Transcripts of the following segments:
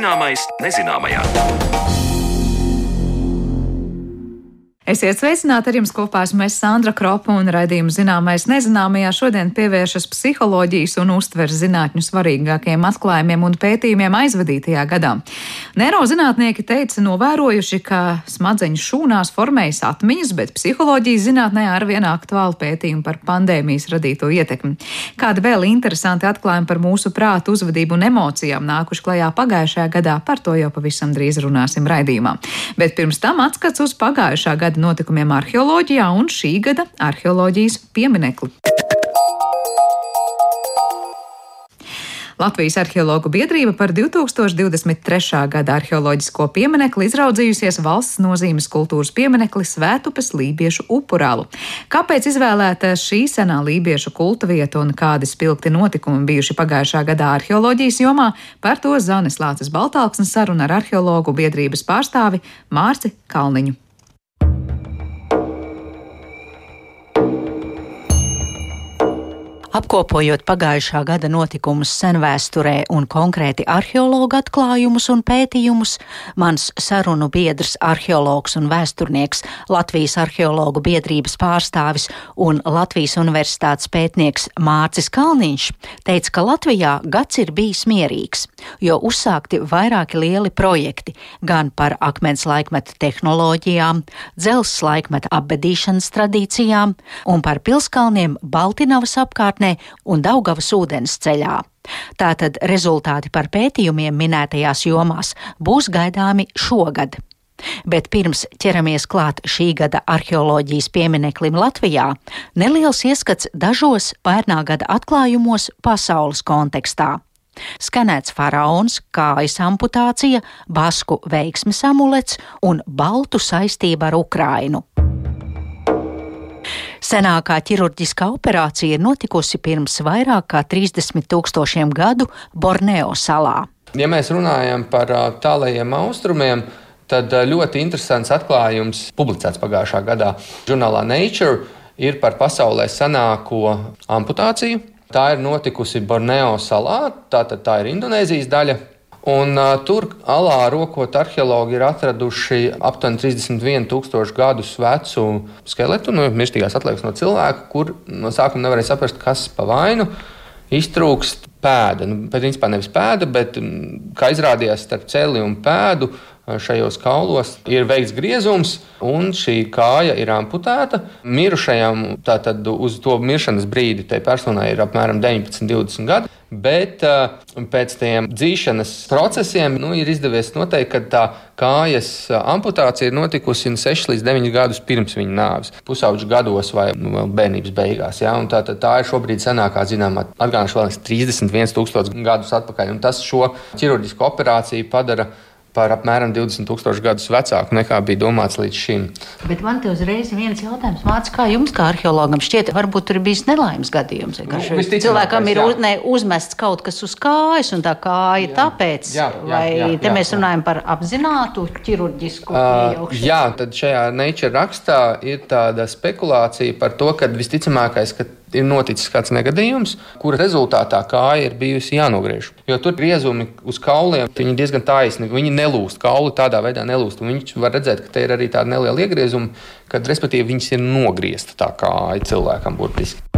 Zināmais nezināmajā. Esiet sveicināti ar jums kopā es Sandra Kropa un raidījumu zināmais nezināmajā šodien pievēršas psiholoģijas un uztveres zinātņu svarīgākajiem atklājumiem un pētījumiem aizvadītajā gadā. Neirozinātnieki teica novērojuši, ka smadzeņu šūnās formējas atmiņas, bet psiholoģijas zinātnē arvien aktuāli pētījumi par pandēmijas radīto ietekmi. Kādi vēl interesanti atklājumi par mūsu prātu uzvedību un emocijām nākuši klajā pagājušajā gadā, par to jau pavisam drīz runāsim raidījumā. Bet pirms tam atskats uz pagājušā gada notikumiem arheoloģijā un šī gada arheoloģijas pieminekli. Latvijas arheologu biedrība par 2023. gada arheoloģisko pieminekli izraudzījusies valsts nozīmes kultūras pieminekli Svētupes lībiešu upurālu. Kāpēc izvēlēta šī senā lībiešu kulta vieta un kādi spilgti notikumi bijuši pagājušā gadā arheoloģijas jomā, par to Zanes Lācis Baltāksnes saruna ar arheologu biedrības pārstāvi Mārci Kalniņu. Apkopojot pagājušā gada notikumus senvēsturē un konkrēti arheologu atklājumus un pētījumus, mans sarunu biedrs, arheologs un vēsturnieks, Latvijas arheologu biedrības pārstāvis un Latvijas universitātes pētnieks Mārcis Kalniņš teica, ka Latvijā gads ir bijis mierīgs, jo uzsākti vairāki lieli projekti gan par akmens laikmeta tehnoloģijām, dzelzs laikmeta apbedīšanas tradīcijām un par pilskalniem Baltinavas apkārtnē apkārtnē un Daugavas ūdens ceļā. Tātad rezultāti par pētījumiem minētajās jomās būs gaidāmi šogad. Bet pirms ķeramies klāt šī gada arheoloģijas piemineklim Latvijā, neliels ieskats dažos pērnā gada atklājumos pasaules kontekstā. Skanēts faraons, kājas amputācija, basku veiksmes amulets un baltu saistība ar Ukrainu. Senākā ķirurģiskā operācija ir notikusi pirms vairāk kā 30 tūkstošiem gadu Borneo salā. Ja mēs runājam par tālajiem austrumiem, tad ļoti interesants atklājums publicēts pagājušā gadā žurnālā Nature ir par pasaulē senāko amputāciju. Tā ir notikusi Borneo salā, tātad tā ir Indonēzijas daļa. Un, uh, tur alā rokot arheologi ir atraduši aptuveni 31,000 gadus vecu skeletu, nu, mirstīgās atliekas no cilvēka, kur no sākuma nevarēja saprast, kas pa vainu iztrūkst pēda. Nu, principā nevis pēda, bet, kā izrādījās, starp celi un pēdu šajos kaulos ir veikts griezums, un šī kāja ir amputēta. Mirušajam tātad uz to miršanas brīdi tai personai ir apmēram 19, 20 gadi. Bet pēc tam dzīšanas procesiem nu, ir izdevies noteikt, ka tā kājas amputācija ir notikusi 6 līdz 9 gadus pirms viņa nāves, pusauģu gados vai nu, bērnības beigās. Ja? Tā, tā, tā ir šobrīd senākā zināmā atgādināšana, vēl 31,000 gadus atpakaļ. Tas šo ķirurģisko operāciju padara par apmēram 20,000 gadus vecāku nekā bija domāts līdz šim. Bet man te uzreiz viens jautājums, Mācis, kā jums, kā arheologam, šķiet, varbūt tur ir bijis nelaimes gadījums. Nu, cilvēkam ir uz, ne, uzmests kaut kas uz kājas, un tā kāja jā, tāpēc, jā, jā, vai jā, jā, te mēs jā. runājam par apzinātu ķirurģisku uh? Jā, tad šajā Nature rakstā ir tāda spekulācija par to, ka visticamākais, ka ir noticis kāds negadījums, kura rezultātā kāja ir bijusi jānogriež. Jo tur griezumi uz kauliem ir diezgan taisni. Viņi nelūst, kauli tādā veidā nelūst. Viņš var redzēt, ka te ir arī tāda neliela iegriezuma, kad respektīvi viņas ir nogriezta tā kāja cilvēkam burtiski.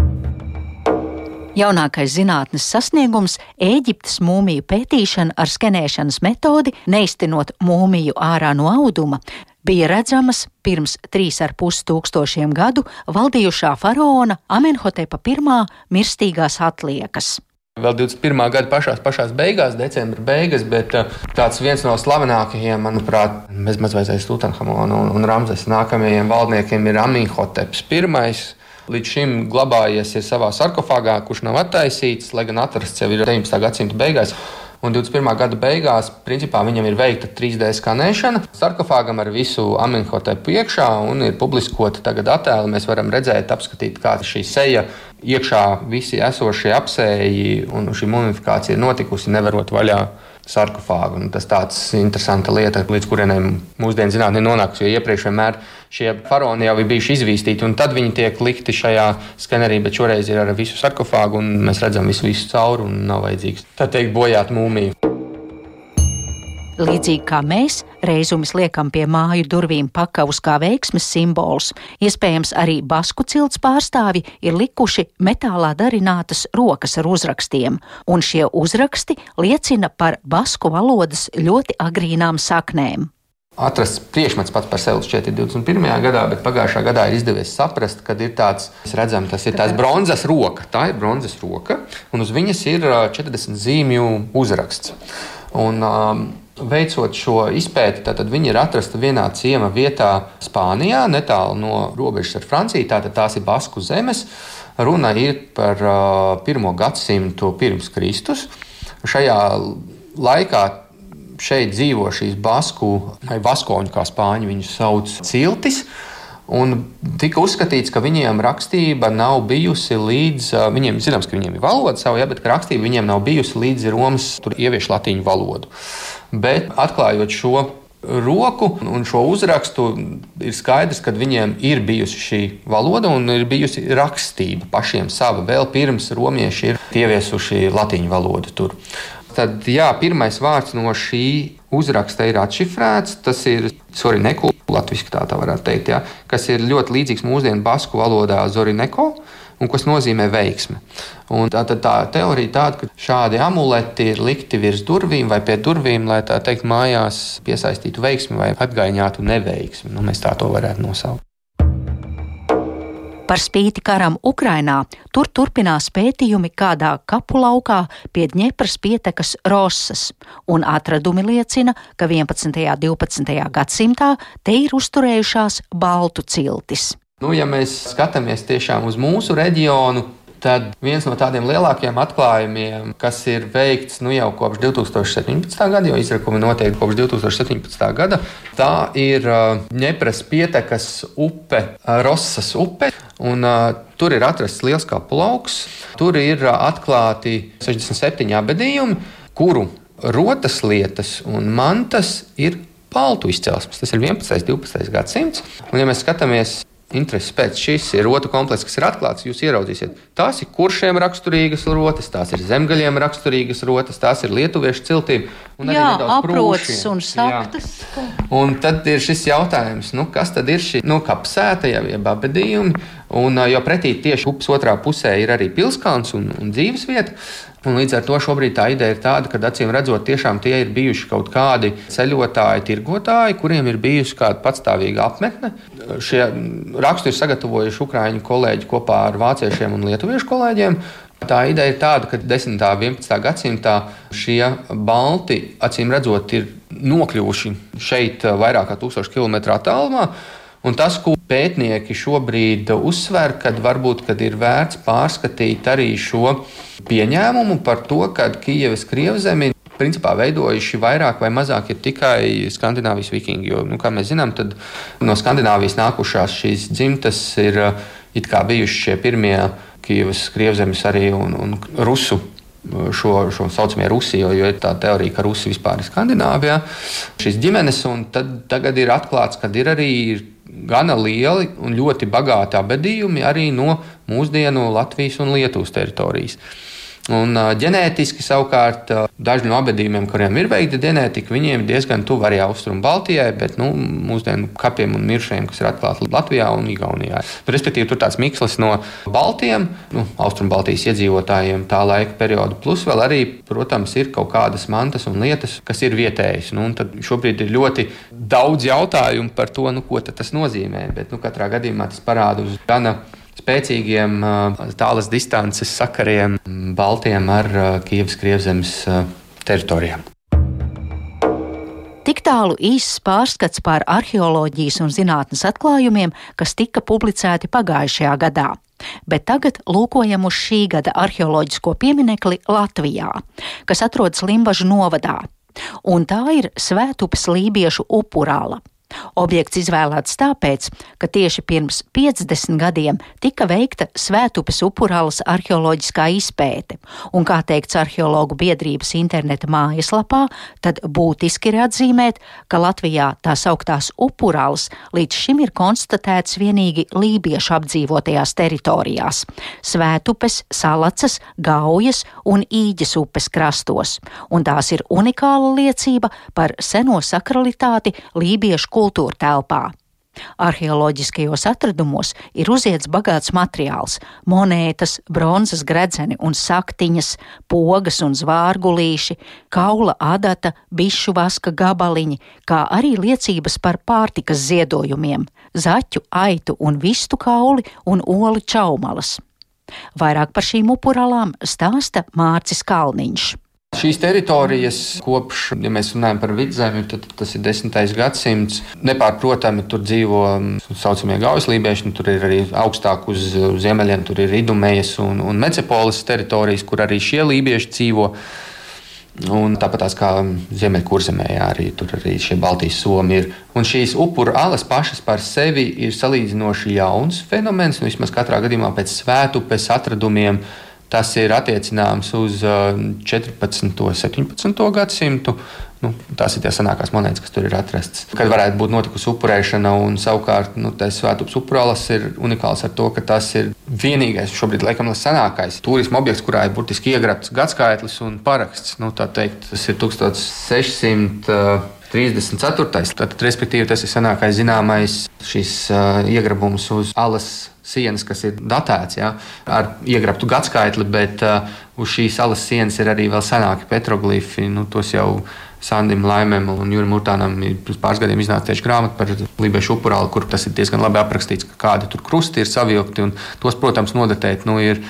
Jaunākais zinātnes sasniegums - Eģiptes mūmiju pētīšana ar skenēšanas metodi, neiztinot mūmiju ārā no auduma, bija redzamas pirms 3,5 tūkstošiem gadu valdījušā faraona Amenhotepa I mirstīgās atliekas. Vēl 21. gada pašās, pašās beigās, decembra beigas, bet uh, tāds viens no slavenākajiem, manuprāt, bezmazliet Tutanhamona un, un Ramzes nākamajiem valdniekiem ir Amenhoteps I. Līdz šim glabājies savā sarkofāgā, kurš nav attaisīts, lai gan atrasts jau ir 19. gadsimta beigās. Un 21. gada beigās, principā, viņam ir veikta 3D skanēšana sarkofāgam ar visu amenhotepu iekšā un ir publiskota tagad attēli. Mēs varam redzēt, apskatīt, kā šī seja iekšā visi esošie apsēji un šī mumifikācija ir notikusi, nevarot vaļā sarkofāgu. Un tas tāds interesants lieta, līdz kurienai mūsdienu zinātnē nonākusi. Jo iepriekš vienmēr šie faraoni jau ir bijuši izvīstīti, un tad viņi tiek likti šajā skanerī, bet šoreiz ir ar visu sarkofāgu, un mēs redzam visu, visu cauri, un nav vajadzīgs tā teikt bojāt mūmiju. Līdzīgi kā mēs reizumis liekam pie māju durvīm pakavus kā veiksmes simbols, iespējams arī basku cilts pārstāvji ir likuši metālā darinātas rokas ar uzrakstiem, un šie uzraksti liecina par basku valodas ļoti agrīnām saknēm. Atrasts priekšmets pats par sevi šķiet ir 21. gadā, bet pagājušā gadā ir izdevies saprast, ka ir tāds, redzam, tas ir tās bronzas roka. Tā ir bronzas roka, un uz viņas ir 40 zīmju uzraksts. Un, um, Veicot šo izpēti, tad viņi ir atrasti vienā ciema vietā Spānijā, netālu no robežas ar Franciju. Tātad tās ir Basku zemes. Runa ir par pirmo gadsimtu pirms Kristus. Šajā laikā šeit dzīvo šīs basku vai baskoņu, kā spāņi viņus sauc, ciltis. Un tika uzskatīts, ka viņiem rakstība nav bijusi līdz, viņiem zināms, ka viņiem ir valoda savu, ja, bet rakstība viņiem nav bijusi līdz Romas ieviešu latīņu valodu. Bet atklājot šo roku un šo uzrakstu, ir skaidrs, ka viņiem ir bijusi šī valoda un ir bijusi rakstība pašiem sava. Vēl pirms romieši ir ieviesuši latīņu valodu tur. Tad jā, pirmais vārds no šī uzraksta ir atšifrēts. Tas ir Zorineko, latviešu tā, tā varētu teikt, jā, kas ir ļoti līdzīgs mūsdienu basku valodā Zorineko. Un kas nozīmē veiksmi. Un tā, tā, tā teorija tāda, ka šādi amuleti ir likti virs durvīm vai pie durvīm, lai tā teikt, mājās piesaistītu veiksmi vai atgaiņātu neveiksmi. Nu, mēs tā to varētu nosaukt. Par spīti karam Ukrainā, tur turpinās pētījumi kādā kapu laukā pie Dņepras pietekas Rosas, un atradumi liecina, ka 11. un 12. gadsimtā te ir uzturējušās baltu ciltis. Nu, ja mēs skatāmies tiešām uz mūsu reģionu, Tad viens no tādiem lielākiem atklājumiem, kas ir veikts nu, jau kopš 2017. gada, jo izrakumi notiek kopš 2017. gada, tā ir Ņepras pietekas upe, Rosas upe. Un, tur ir atrasts liels kapulauks, tur ir atklāti 67 abadījumi, kuru rotas lietas un mantas ir baltu izcelsmes. Tas ir 11. un 12. gadsimts. Un, ja mēs skatāmies intereses pēc ir rotu komplekss, kas ir atklāts, jūs ieraudzīsiet. Tās ir kuršiem raksturīgas rotas, tās ir zemgaļiem raksturīgas rotas, tās ir lietuviešu ciltīm. Jā, aprocis un saktas. Jā. Un tad ir šis jautājums, nu, kas tad ir šī nu, kapsēta, jau jeb abedījumi, un jo pretī tieši upes otrā pusē ir arī pilskāns un, un dzīves vieta. Un līdz ar to šobrīd tā ideja ir tāda, ka acīm redzot, tiešām tie ir bijuši kaut kādi ceļotāji, tirgotāji, kuriem ir bijusi kāda patstāvīga apmetne. Šie rakstu ir sagatavojuši ukrāņu kolēģi kopā ar vāciešiem un lietuviešu kolēģiem. Tā ideja ir tāda, ka 10. un 11. gadsimtā šie balti, acīm redzot, ir nokļuvuši šeit vairāk kā 1000 km attālumā. Un tas, ko pētnieki šobrīd uzsver, kad varbūt kad ir vērts pārskatīt arī šo pieņēmumu par to, ka Kijavas krievzemi principā veidojuši vairāk vai mazāk ir tikai Skandinavijas vikingi. Jo, nu, kā mēs zinām, tad no Skandinavijas nākušās šīs dzimtas ir it kā bijuši šie pirmie Kijavas krievzemes arī un, un rusu šo, šo saucamie Rusi, jo, jo ir tā teorija, ka Rusi vispār ir Skandināvijā. Šīs ģimenes, un tagad ir atklāts, ka ir arī gana lieli un ļoti bagāti abadījumi arī no mūsdienu Latvijas un Lietuvas teritorijas. Un, ģenētiski savukārt daži no abadījumiem, kuriem ir veikta ģenētika, viņiem ir diezgan tuvu arī Austrum Baltijai, bet nu, mūsdienu kapiem un miršiem, kas ir atklāti Latvijā un Igaunijā. Nu, respektīvi, tur tāds mikslis no Baltiem, nu, Austrum Baltijas iedzīvotājiem tā laika perioda, plus vēl arī, protams, ir kaut kādas mantas un lietas, kas ir vietējas. Nu, tad šobrīd ir ļoti daudz jautājumu par to, nu, ko tas nozīmē, bet nu, katrā gadījumā tas parāda uz gana spēcīgiem tālas distances sakariem Baltiem ar Kievas Krievzemes teritorijām. Tik tālu īsts pārskats par arheoloģijas un zinātnes atklājumiem, kas tika publicēti pagājušajā gadā. Bet tagad lūkojam uz šī gada arheoloģisko pieminekli Latvijā, kas atrodas Limbažu novadā. Un tā ir Svētupes lībiešu upurāla. Objekts izvēlēts tāpēc, ka tieši pirms 50 gadiem tika veikta Svētupes upurālas arheoloģiskā izpēte, un, kā teikts arheologu biedrības interneta mājaslapā, tad būtiski ir atzīmēt, ka Latvijā tās augtās upurālas līdz šim ir konstatēts vienīgi lībiešu apdzīvotajās teritorijās - Svētupes, Salacas, Gaujas un Īģes upes krastos, un tās ir unikāla liecība par seno sakralitāti lībiešu kultūra telpā. Arheoloģiskajos atradumos ir uziets bagāts materiāls - monētas, bronzas gredzeni un saktiņas, pogas un zvārgulīši, kaula adata, bišu vaska gabaliņi, kā arī liecības par pārtikas ziedojumiem - zaķu, aitu un vistu kauli un olu čaumalas. Vairāk par šīm upuralām stāsta Mārcis Kalniņš. Šīs teritorijas kopš, ja mēs runājam par vidzemi, tad tas ir desmitais gadsimts. Nepārprotami tur dzīvo tā saucamie gauslībieši, tur ir arī augstāk uz ziemeļiem, tur ir Idumējas un, un Mecepolis teritorijas, kur arī šie lībieši dzīvo. Un tāpat kā Ziemeļkurzemē, arī tur arī šie Baltijas somi ir. Un šīs upuru alas pašas par sevi ir salīdzinoši jauns fenomens, nu, vismaz katrā gadījumā pēc svētupes atradumiem. Tas ir attiecināms uz 14. un 17. gadsimtu. Nu, tās ir tās senākās monētas, kas tur ir atrastas. Kad varētu būt notikusi upurēšana, un savukārt nu, tas svētdienas upurāls ir unikāls ar to, ka tas ir vienīgais, šobrīd laikam senākais turisma objekts, kurā ir burtiski iegrabts gadskaitlis un paraksts. Nu, teikt, tas ir 1600. 34. Tātad, respektīvi, tas ir senākais zināmais šīs uh, iegrabums uz alas sienas, kas ir datēts ja, ar iegrabtu gadskaitli, bet uh, uz šīs salas sienas ir arī vēl senāki petroglifi. Nu, tos jau Sandim Laimam un Jurim Urtānam ir pirms pāris gadiem iznāca tieši grāmata par Lībiešu upurālu, kur tas ir diezgan labi aprakstīts, kādi tur krusti ir savilkti. Tos, protams, nodatēt nu, ir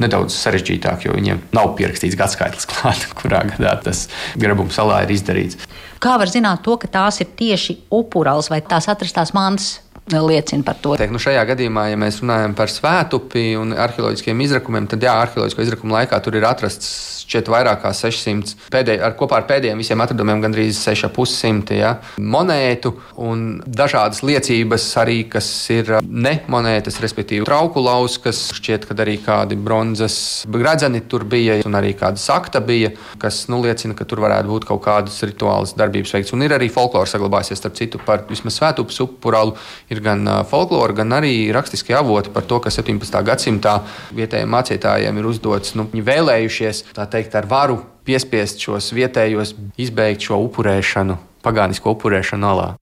nedaudz sarežģītāk, jo viņiem nav pierakstīts gadskaitlis klāt, kurā gadā tas grabums salā ir izdarīts. Kā var zināt to, ka tās ir tieši upurāls vai tās atrastās mantas liecina par to. Teik, nu šajā gadījumā, ja mēs runājam par svētupi un arheoloģiskiem izrakumiem, tad jā, arheoloģisko izrakumu laikā tur ir atrasts šķiet vairāk kā 600, pēdēj, ar kopā ar pēdējiem visiem atradumiem gandrīz 6,500 ja, monētu un dažādas liecības arī, kas ir ne monētas, respektīvi trauku laus, kas šķiet, ka arī kādi bronzas gradzeni tur bija un arī kāda sakta bija, kas nu, liecina, ka tur varētu būt kaut kādas rituālas darbības veikts. Un ir arī folklora saglabājusies, starp citu, par vismaz svētupes upurālu ir gan folklora, gan arī rakstiskie avoti par to, ka 17. gadsimtā vietējiem mācītājiem ir uzdots, nu, viņi vēlējušies tā teikt ar varu piespiest šos vietējos izbeigt šo upurēšanu, pagānisko upurēšanu alā.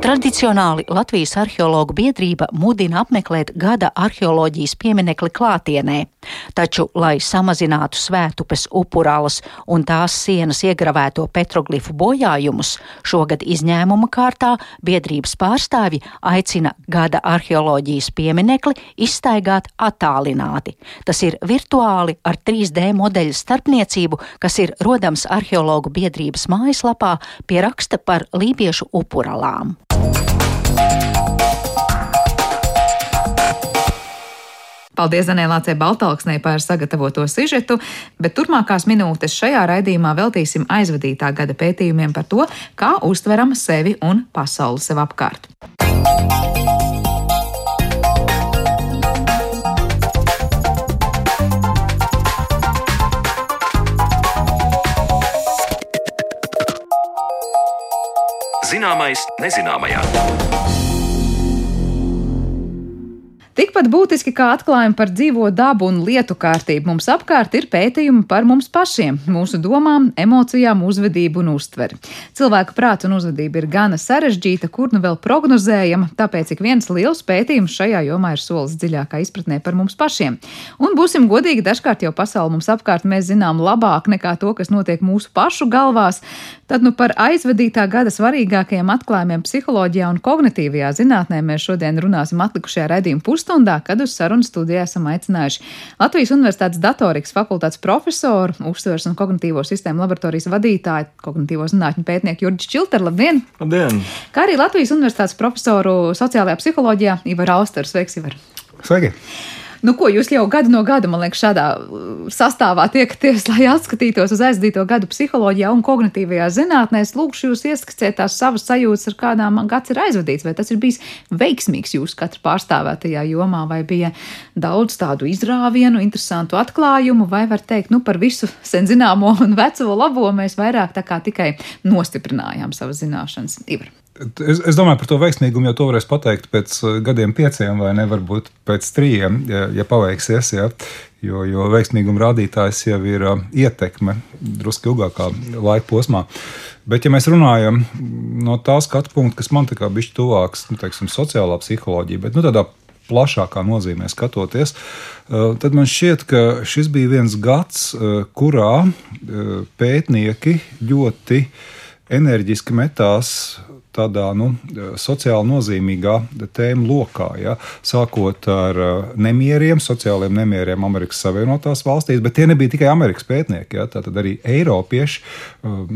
Tradicionāli Latvijas arheologu biedrība mudina apmeklēt gada arheoloģijas pieminekli klātienē, taču, lai samazinātu svētupes upurālas un tās sienas iegravēto petroglifu bojājumus, šogad izņēmuma kārtā biedrības pārstāvji aicina gada arheoloģijas pieminekli izstaigāt attālināti. Tas ir virtuāli ar 3D modeļu starpniecību, kas ir rodams arheologu biedrības mājaslapā pie raksta par lībiešu upuralām. Paldies Zanēlācei Baltalksnei par sagatavoto sižetu, bet turpmākās minūtes šajā raidījumā veltīsim aizvadītā gada pētījumiem par to, kā uztveram sevi un pasauli sev apkārt. Zināmais nezināmajā. Tikpat būtiski kā atklājumi par dzīvo dabu un lietu kārtību mums apkārt ir pētījumi par mums pašiem, mūsu domām, emocijām, uzvedību un uztveri. Cilvēka prāts un uzvedība ir gana sarežģīta, kur nu vēl prognozējama, tāpēc ik viens liels pētījums šajā jomā ir solis dziļākā izpratnē par mums pašiem. Un būsim godīgi, dažkārt jau pasauli mums apkārt mēs zinām labāk nekā to, kas notiek mūsu pašu galvās. Tad nu par aizvadītā gada svarīgākajiem atklājumiem psiholoģijā un kognitīvajā zinātnē mēs šodien runāsim atlikušajā redzījuma pusstundā, kad uz sarunu studijā esam aicinājuši Latvijas Universitātes datorikas fakultātes profesoru, uztvers un kognitīvo sistēmu laboratorijas vadītāju, kognitīvo zinātņu pētnieku Jurģis Čilteru. Labdien! Labdien! Kā arī Latvijas Universitātes profesoru sociālajā psiholoģijā Ivar Austeru. Sveiks, Ivar! Sveiki! Nu, ko jūs jau gadu no gada, man liekas, šādā sastāvā tiekaties, lai atskatītos uz aizdīto gadu psiholoģijā un kognitīvajā zinātnē. Es lūkšu jūs ieskicēt tās savas sajūtas, ar kādām gads ir aizvadīts. Vai tas ir bijis veiksmīgs jūsu katra pārstāvētajā jomā, vai bija daudz tādu izrāvienu, interesantu atklājumu, vai var teikt, nu par visu sen zināmo un veco labo mēs vairāk tā kā tikai nostiprinājām savas zināšanas. Ivar. Es, es domāju, par to veiksmīgumu jau to varēs pateikt pēc uh, gadiem, pieciem, vai ne, varbūt pēc trījiem, ja, ja paveiksies. Ja. Jo, jo veiksmīguma rādītājs jau ir uh, ietekme drusku ilgākā laika posmā. Bet, ja mēs runājam no tā skatu punkta, kas man ir bijis tuvāks, nu, teiksim, sociālā psiholoģija, bet nu, tādā plašākā nozīmē skatoties, uh, tad man šķiet, ka šis bija viens gads, uh, kurā pētnieki ļoti enerģiski metās tādā nu, sociāli nozīmīgā tēma lokā. Ja? Sākot ar nemieriem, sociāliem nemieriem Amerikas Savienotās valstīs, bet tie nebija tikai Amerikas pētnieki. Ja? Tad arī Eiropieši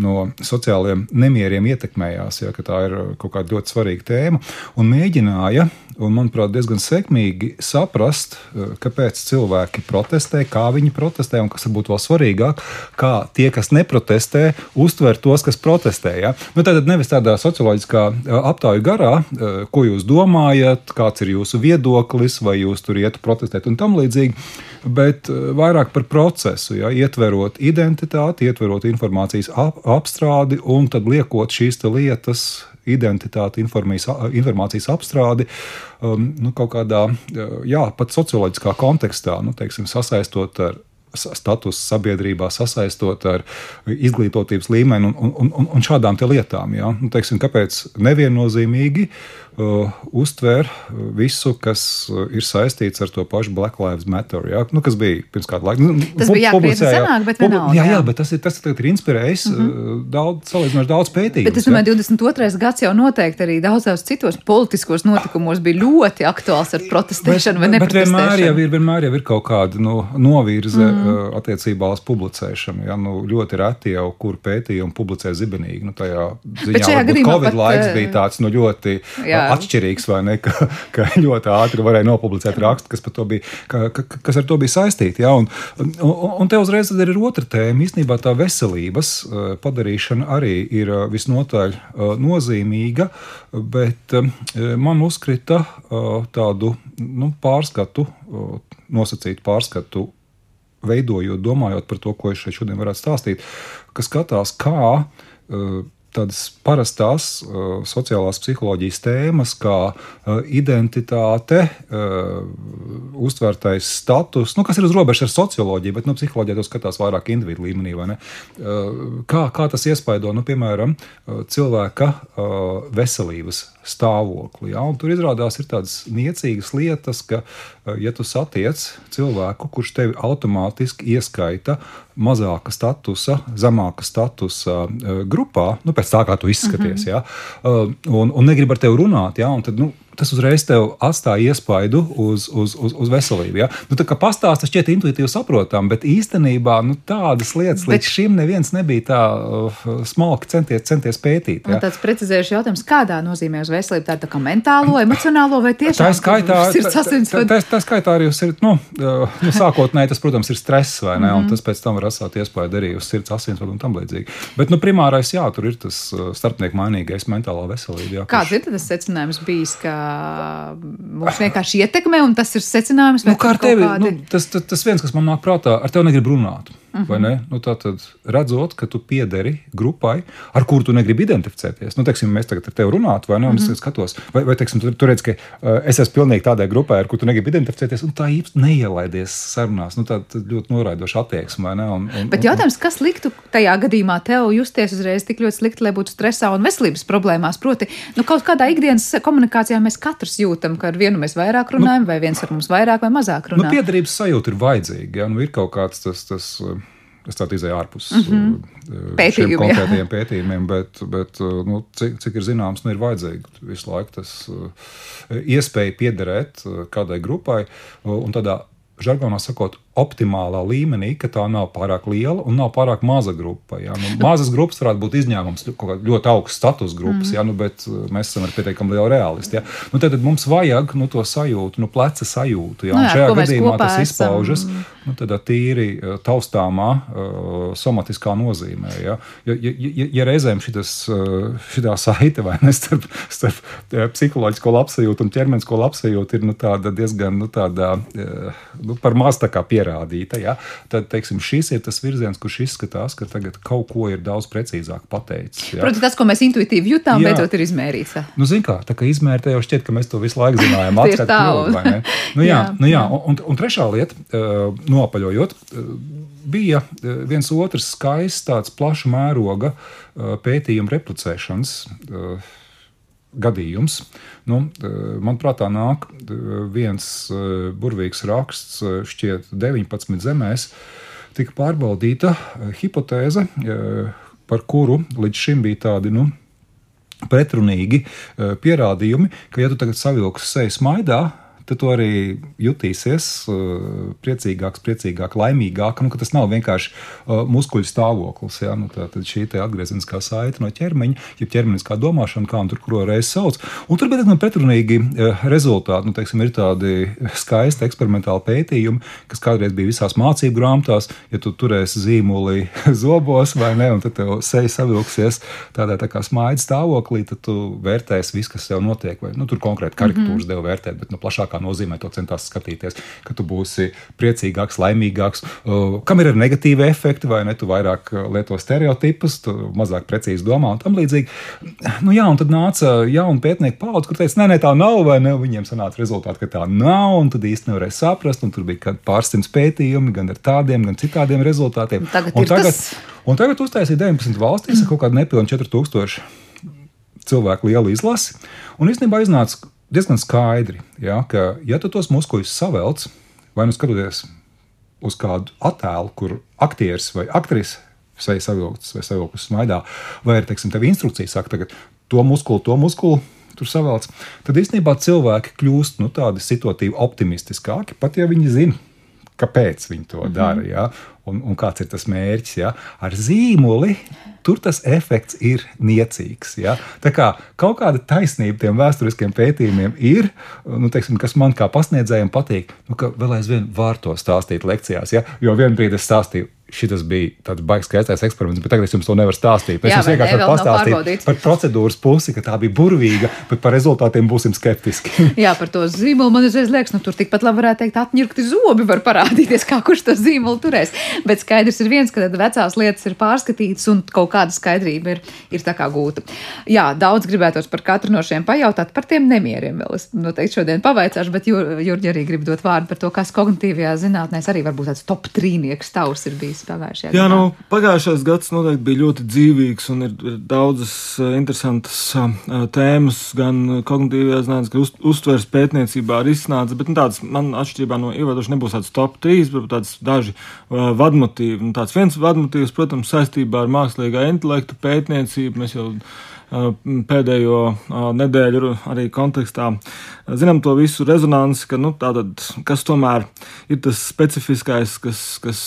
no sociāliem nemieriem ietekmējās, ja? ka tā ir kaut kāda ļoti svarīga tēma un mēģināja un, manuprāt, diezgan sekmīgi saprast, kāpēc cilvēki protestē, kā viņi protestē, un kas varbūt vēl svarīgāk, kā tie, kas neprotestē, uztver tos, kas protestē. Ja? Nu, tad nevis tādā socioloģiskā politiskā aptāju garā, ko jūs domājat, kāds ir jūsu viedoklis, vai jūs tur ietu protestēt un tam līdzīgi, bet vairāk par procesu, ja, ietverot identitāti, ietverot informācijas ap, apstrādi un tad liekot šīs lietas identitāti, informācijas apstrādi um, nu, kaut kādā, jā, pat socioloģiskā kontekstā, nu, teiksim, sasaistot ar status sabiedrībā sasaistot ar izglītotības līmeni un, un, un, un šādām lietām. Ja? Nu, teiksim, kāpēc neviennozīmīgi uh, uztver visu, kas uh, ir saistīts ar to pašu Black Lives Matter, ja? nu, kas bija pirms kāda laika. Nu, tas bija jākrietni senāk, bet vienalga. Jā, jā, bet tas ir, tas ir inspirējis mm -hmm. daudz, salīdzinoši daudz pētījumu. Bet es domāju, ja? 22. gads jau noteikti arī daudzos citos politiskos notikumos bija ļoti aktuāls ar protestēšanu bet, vai neprotestēšanu. Bet vienmēr jau ir, vienmēr jau ir kaut kāda nu, novirze mm -hmm. attiecībā uz publicēšanu. Ja? Nu, ļoti reti jau kur pētījumi publicē zibenīgi. Nu, tajā ziņā, Covid pat, laiks bija tāds nu, ļoti jā, atšķirīgs, vai ne? Ka, ka ļoti ātri varēja nopublicēt rakstu, kas, bija, ka, ka, kas ar to bija saistīti. Ja? Un, un, un te uzreiz ir otra tēma. Īstenībā tā veselības eh, padarīšana arī ir eh, visnotaļ eh, nozīmīga, bet man uzkrita tādu nu, pārskatu, nosacītu pārskatu veidojot, domājot par to, ko es šeit šodien varētu stāstīt, kas skatās, kā uh, tādas parastās uh, sociālās psiholoģijas tēmas, kā uh, identitāte, uh, uztvērtais status, nu, kas ir uz robežas ar socioloģiju, bet nu, psiholoģija to skatās vairāk individu līmenī. Uh, kā, kā tas iespaido, nu, piemēram, uh, cilvēka uh, veselības stāvokli. Ja? Un tur izrādās ir tādas niecīgas lietas, ka, uh, ja tu satiec cilvēku, kurš tevi automātiski ieskaita mazāka statusa, zemāka statusa uh, grupā, nu, pēc tā kā tu izskaties, mm -hmm. ja? Uh, un, un negrib ar tevi runāt, ja? un tad, nu, tas uzreiz tev atstāja iespaidu uz, uz, uz, uz veselību. Ja? Nu, tā kā pastāstīt, šķiet intuitīvi saprotam, bet īstenībā nu, tādas lietas bet, līdz šim neviens nebija tā uh, smalki centies, centies pētīt. Ja? Tāds precizējuši jautājums, kādā nozīmē uz veselību, tā, tā kā mentālo, emocionālo vai tiešām tā skaitā, tā, tā, tā, tā skaitā arī uz sirds, nu, uh, nu sākotnēji tas, protams, ir stress vai ne, mm -hmm. un mhm. tas pēc tam var atstāt iespēju arī uz sirds asinsvadu un tam līdzīgi. Bet, nu, primārais, jā, tur ir tas uh, starpnieku mainīgais mentālā veselība. Jā, Kāds ir tas secinājums bijis, ka mums vienkārši ietekmē, un tas ir secinājums. Nu, kā ar tevi, kādi... nu, tas, tas, tas viens, kas man nāk prātā, ar tevi negrib runāt. Uh -huh. nu, Tātad, redzot, ka tu piederi grupai, ar kuru tu negribi identificēties. Nu, teiksim, mēs tagad ar tevi runājam, vai ne? Uh -huh. Es skatos, vai, vai teiksim, tu, tu redz, ka uh, es esmu pilnīgi tādai grupai, ar kuru tu negribi identificēties, un tā īsti neielaidies sarunās. Nu, tā ļoti noraidoša attieksme. Un, un, Bet jautājums, kas liktu tajā gadījumā tev justies uzreiz tik ļoti slikti, lai būtu stresā un veselības problēmās? Proti, nu, kaut kādā ikdienas komunikācijā mēs katrs jūtam, ka ar vienu mēs vairāk runājam, nu, vai viens ar mums vairāk vai mazāk runā. Nu, piedarības sajūta ir vajadzīga. Ja? Nu, ir kaut kāds tas. tas Es tādu izēju ārpus mm -hmm. Pētījumi, šiem konkrētajiem pētījumiem, bet, bet uh, nu, cik, cik ir zināms, nu, ir vajadzīga visu laiku tas uh, iespēja piederēt kādai grupai un tādā žargonā sakot, optimālā līmenī, ka tā nav pārāk liela un nav pārāk maza grupa. Ja? Nu, mazas grupas varētu būt izņēmums, ļoti augsts status grupas, mm. ja? nu, bet uh, mēs esam pietiekami lieli realisti. Ja? Nu, tad, tad mums vajag nu, to sajūtu, nu, pleca sajūtu. Ja? Nu, jā, šajā gadījumā tas esam. izpaužas nu, tādā tīri uh, taustāmā uh, somatiskā nozīmē. Ja, ja, ja, ja, reizēm šitas, uh, šitā saite ne starp, starp psiholoģisko labsajūtu un ķermenisko labsajūtu ir nu, tāda diezgan nu, tāda, nu, par maz tā kā pierādīta, ja, tad teiksim, šis ir tas virziens, kurš izskatās, ka tagad kaut ko ir daudz precīzāk pateicis. Ja. Protams, tas, ko mēs intuitīvi jutām, Jā. beidzot ir izmērīts. Nu, zin kā, tā kā izmērta jau šķiet, ka mēs to visu laiku zinājām. Vai ne? nu, jā, Jā, nu, jā. Un, un, trešā lieta, uh, nopaļojot, uh, bija uh, viens otrs skaists, tāds plaša mēroga pētījuma replicēšanas. Gadījums. Nu, uh, manuprāt, tā nāk uh, viens uh, burvīgs raksts, šķiet, 19 zemēs, tika pārbaudīta hipotēze, par kuru līdz šim bija tādi nu, pretrunīgi pierādījumi, ka, ja tu tagad savilksi seju smaidā, tad tu arī jutīsies eh, priecīgāks, priecīgāk, laimīgāk. Nu, tas nav vienkārši uh, muskuļu stāvoklis. Ja? Nu, tā, tad šī atgriezeniskā saite no ķermeņa, jeb ķermeniskā domāšana, kā tur kuru reizi sauc. Un tur bija diezgan pretrunīgi uh, rezultāti. Nu, teiksim, ir tādi skaisti eksperimentāli pētījumi, kas kādreiz bija visās mācību grāmatās. Ja tu turēsi zīmoli zobos vai ne, un tad tev seja savilksies tādā tā kā smaidu stāvoklī, tad tu vērtēsi visu, kas tev notiek. Vai, nu, tur konkrēti karikatūras mm -hmm. devu vērtēt, bet nu, plašākā nozīmē to centās skatīties, ka tu būsi priecīgāks, laimīgāks, uh, kam ir negatīvi efekti, vai ne? Tu vairāk uh, lieto stereotipus, tu mazāk precīzi domā un tam līdzīgi. Nu, jā, un tad nāca jauna pētnieka paudze, kur teica, nē, nē, tā nav, vai ne? Viņiem sanāca rezultāti, ka tā nav, un tad īsti nevarēja saprast, un tur bija pārsimts pētījumi, gan ar tādiem, gan citādiem rezultātiem. Tagad un tagad, tas- un tagad uztaisīja 19 valstīs ar kaut kādu nepilnu 4000 cilvēku lielu izlasi. Un īstenībā iznāca diezgan skaidri, ja, ka, ja tu tos muskuļus savelc, vai nu skatoties uz kādu attēlu, kur aktieris vai aktrise seja savilktas vai savilktas smaidā, vai arī, teiksim, tev instrukcija saka, tagad to muskuli, to muskuli. Tur savelc, tad īstenībā cilvēki kļūst nu, tādi situatīvi optimistiskāki, pat ja viņi zina, kāpēc viņi to dara, ja? Un, un kāds ir tas mērķis. Ja? Ar zīmoli tur tas efekts ir niecīgs. Ja? Tā kā kaut kāda taisnība tiem vēsturiskiem pētījumiem ir, nu, teiksim, kas man kā pasniedzējiem patīk, nu, ka vēl aizvien var to stāstīt lekcijās. Ja? Jo vienā brīdī es stāstīju. Šis bija tāds baigs, skaistais eksperiments, bet tagad es jums to nevaru stāstīt. Es Jā, jums vienkārši varu pastāstīt par procedūras pusi, ka tā bija burvīga, bet par rezultātiem būsim skeptiski. Jā, par to zīmolu man uzreiz liekas, nu tur tikpat labi varētu teikt, atņirkti zobi var parādīties, kā kurš to zīmolu turēs. Bet skaidrs ir viens, ka tad vecās lietas ir pārskatītas un kaut kāda skaidrība ir, ir tā kā gūta. Jā, daudz gribētos par katru no šiem pajautāt, par tiem nemieriem vēl es noteikti šodien pavaicāšu, bet Jur- Jurģi arī grib dot vārdu par to, kas kognitīvajā zinātnēs arī varbūt tāds top trīnieks tavs ir bijis pagājušajā Jā, gadā. nu, pagājušais gads noteikti bija ļoti dzīvīgs un ir, ir daudzas eh, interesantas eh, tēmas, gan kognitīvajā zinātnē, gan uz, uztveres pētniecībā arī izsnāca. Bet nu, tāds, man atšķirībā no ievadoša nebūs tāds top 3, bet tāds daži uh, vadmotīvi. Nu, tāds viens vadmotīvs, protams, saistībā ar mākslīgā intelekta pētniecību. Mēs jau pēdējo uh, nedēļu arī kontekstā. Uh, zinām to visu rezonanci, ka nu, tātad, kas tomēr ir tas specifiskais, kas, kas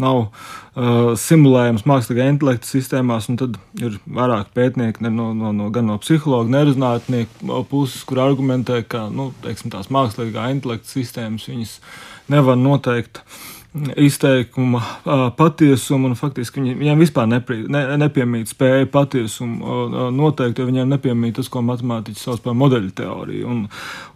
nav uh, simulējams mākslīgā intelekta sistēmās, un tad ir vairāk pētnieki no, no, no, gan no psihologa, nerezinātnieku puses, kur argumentē, ka nu, teiksim, tās mākslīgā intelekta sistēmas viņas nevar noteikt izteikuma patiesumu, un faktiski viņi, viņiem vispār nepri, ne, nepiemīt spēja patiesumu noteikt, jo viņiem nepiemīt tas, ko matemātiķi sauc par modeļu teoriju, un,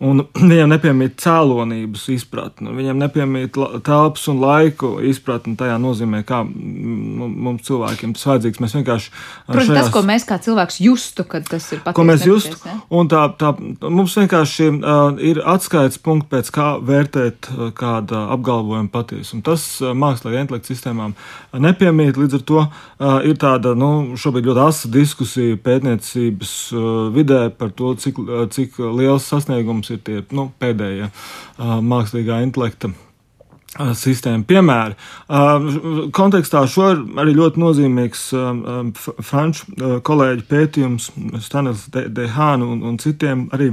un viņiem nepiemīt cēlonības izpratni, viņiem nepiemīt telpas un laiku izpratni tajā nozīmē, kā mums cilvēkiem tas vajadzīgs. Mēs vienkārši Protams, tas, šajās- ko mēs kā cilvēks justu, kad tas ir patiesi. ko mēs justu. ne? Un tā, tā mums vienkārši uh, ir atskaites punkts, pēc kā vērtēt uh, kāda apgalvojuma patiesumu. Tas mākslīgā intelekta sistēmām nepiemīt. Līdz ar to ir tāda nu, šobrīd ļoti asa diskusija pētniecības vidē par to, cik, cik liels sasniegums ir tie nu, pēdējie mākslīgā intelekta sistēmu. Piemēri. Kontekstā šo ir arī ļoti nozīmīgs franču kolēģi pētījums Stanis Dehānu un, un citiem arī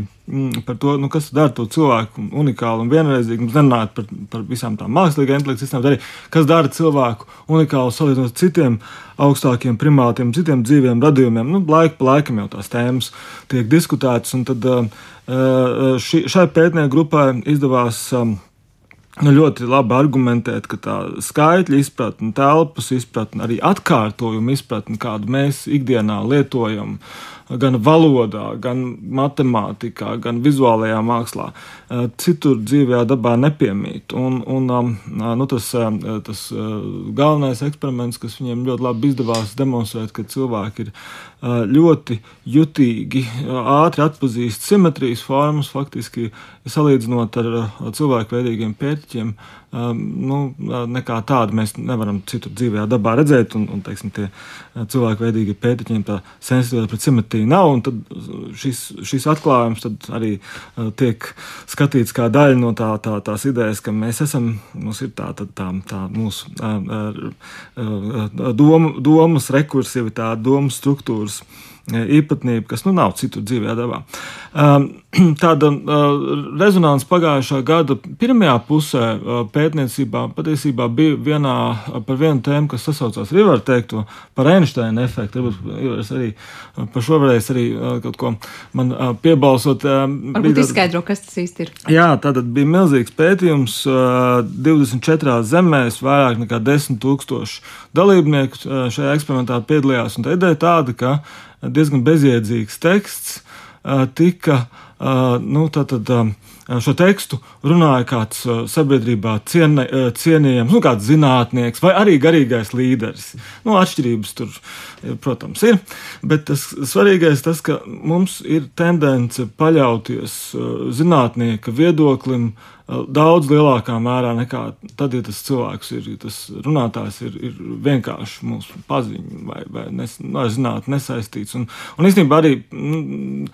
par to, nu, kas dara to cilvēku unikālu un vienreizīgu. Mums nerunājot par, par visām tām mākslīgām intelektu sistēmām, arī kas dara cilvēku unikālu salīdzinot ar citiem augstākiem primātiem, citiem dzīviem radījumiem. Nu, laika pa laikam jau tās tēmas tiek diskutētas, un tad ši, šai pētnieku grupai izdevās nu, ļoti labi argumentēt, ka tā skaitļa izpratne, telpas izpratne, arī atkārtojuma izpratne, kādu mēs ikdienā lietojam, gan valodā, gan matemātikā, gan vizuālajā mākslā, citur dzīvajā dabā nepiemīt. Un, un, nu, tas, tas galvenais eksperiments, kas viņiem ļoti labi izdevās demonstrēt, ka cilvēki ir ļoti jutīgi, ātri atpazīst simetrijas formas, faktiski salīdzinot ar cilvēku veidīgiem pērtiķiem nu, nekā tādu mēs nevaram citur dzīvē dabā redzēt. Un, un teiksim, tie cilvēku veidīgi pētiķiem tā sensitivitāte pret simetriju nav. Tad šis, šis atklājums arī tiek skatīts kā daļa no tā, tā, tās idejas, ka mēs esam, mums ir tā, tā, tā, tā mūsu domu, domas rekursivitāte, domu News. Īpatnība, kas nu, nav citur dzīvē dabā. Um, tāda uh, rezonance pagājušā gada pirmajā pusē uh, pētniecībā patiesībā bija vienā par vienu tēmu, kas sasaucās arī var teikt par Einsteina efektu. Varbūt arī par šo varēs arī kaut ko man piebalsot. Varbūt izskaidro, kas tas īsti ir. Jā, tātad bija milzīgs pētījums 24 zemēs, vairāk nekā 10 tūkstoši dalībnieku šajā eksperimentā piedalījās. Un tā ideja tāda, ka diezgan bezjēdzīgs teksts tika nu, tātad, šo tekstu runāja kāds sabiedrībā ciene, cienījams, nu, kāds zinātnieks vai arī garīgais līderis. Nu, atšķirības tur, protams, ir. Bet tas svarīgais tas, ka mums ir tendence paļauties zinātnieka viedoklim daudz lielākā mērā nekā tad, ja tas cilvēks ir, tas runātājs ir, ir vienkārši mūsu paziņu vai, vai nes, no, zinātnē nesaistīts. Un, un īstenībā arī. Mm,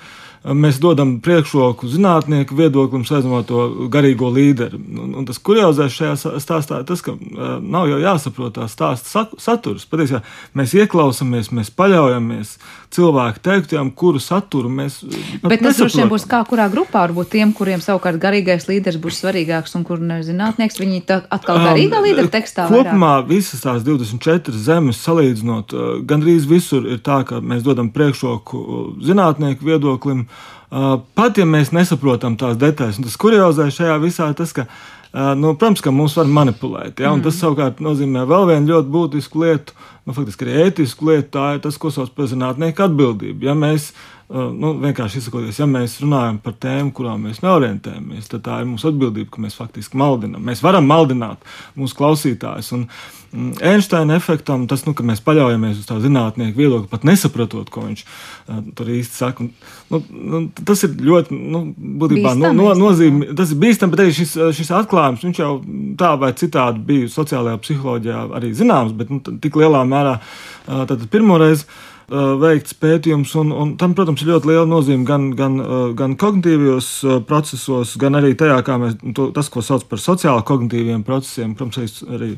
mēs dodam priekšroku zinātnieku viedoklim, saistībā to garīgo līderi. Un, un tas kuriozais šajā stāstā ir tas, ka uh, nav jau jāsaprot tā stāsta saturs. Patiesībā mēs ieklausāmies, mēs paļaujamies cilvēku teiktajam, kuru saturu mēs. Nu, Bet tas droši vien būs kā kurā grupā, varbūt tiem, kuriem savukārt garīgais līderis būs svarīgāks un kur nezinātnieks, viņi atkal garīgā um, līdera tekstā. Kopumā vairāk. visas tās 24 zemes salīdzinot, gandrīz visur ir tā, ka mēs dodam priekšroku zinātnieku viedoklim. Uh, pat ja mēs nesaprotam tās detaļas, tas kuriozais šajā visā tas, ka, uh, nu, protams, ka mūs var manipulēt. Ja, mm. Tas savukārt nozīmē vēl vienu ļoti būtisku lietu, nu, faktiski arī ētisku lietu, tā ir tas, ko sauc par zinātnieku atbildību. Ja mēs Uh, nu, vienkārši izsakoties, ja mēs runājam par tēmu, kurām mēs neorientējamies, tad tā ir mūsu atbildība, ka mēs faktiski maldinām. Mēs varam maldināt mūsu klausītājus. Un mm, Einsteina efektam tas, nu, ka mēs paļaujamies uz tā zinātnieku viedokli, pat nesaprotot, ko viņš uh, tur īsti saka. Nu, nu, tas ir ļoti, nu, būtībā no, no, nozīmīgi. Tas ir bīstami, bet arī šis, šis atklājums, viņš jau tā vai citādi bija sociālajā psiholoģijā arī zināms, bet nu, tik lielā mērā uh, tad pirmo reizi veikts pētījums, un, un tam, protams, ir ļoti liela nozīme gan, gan, gan kognitīvos procesos, gan arī tajā, kā mēs to, tas, ko sauc par sociāli kognitīviem procesiem, protams, arī,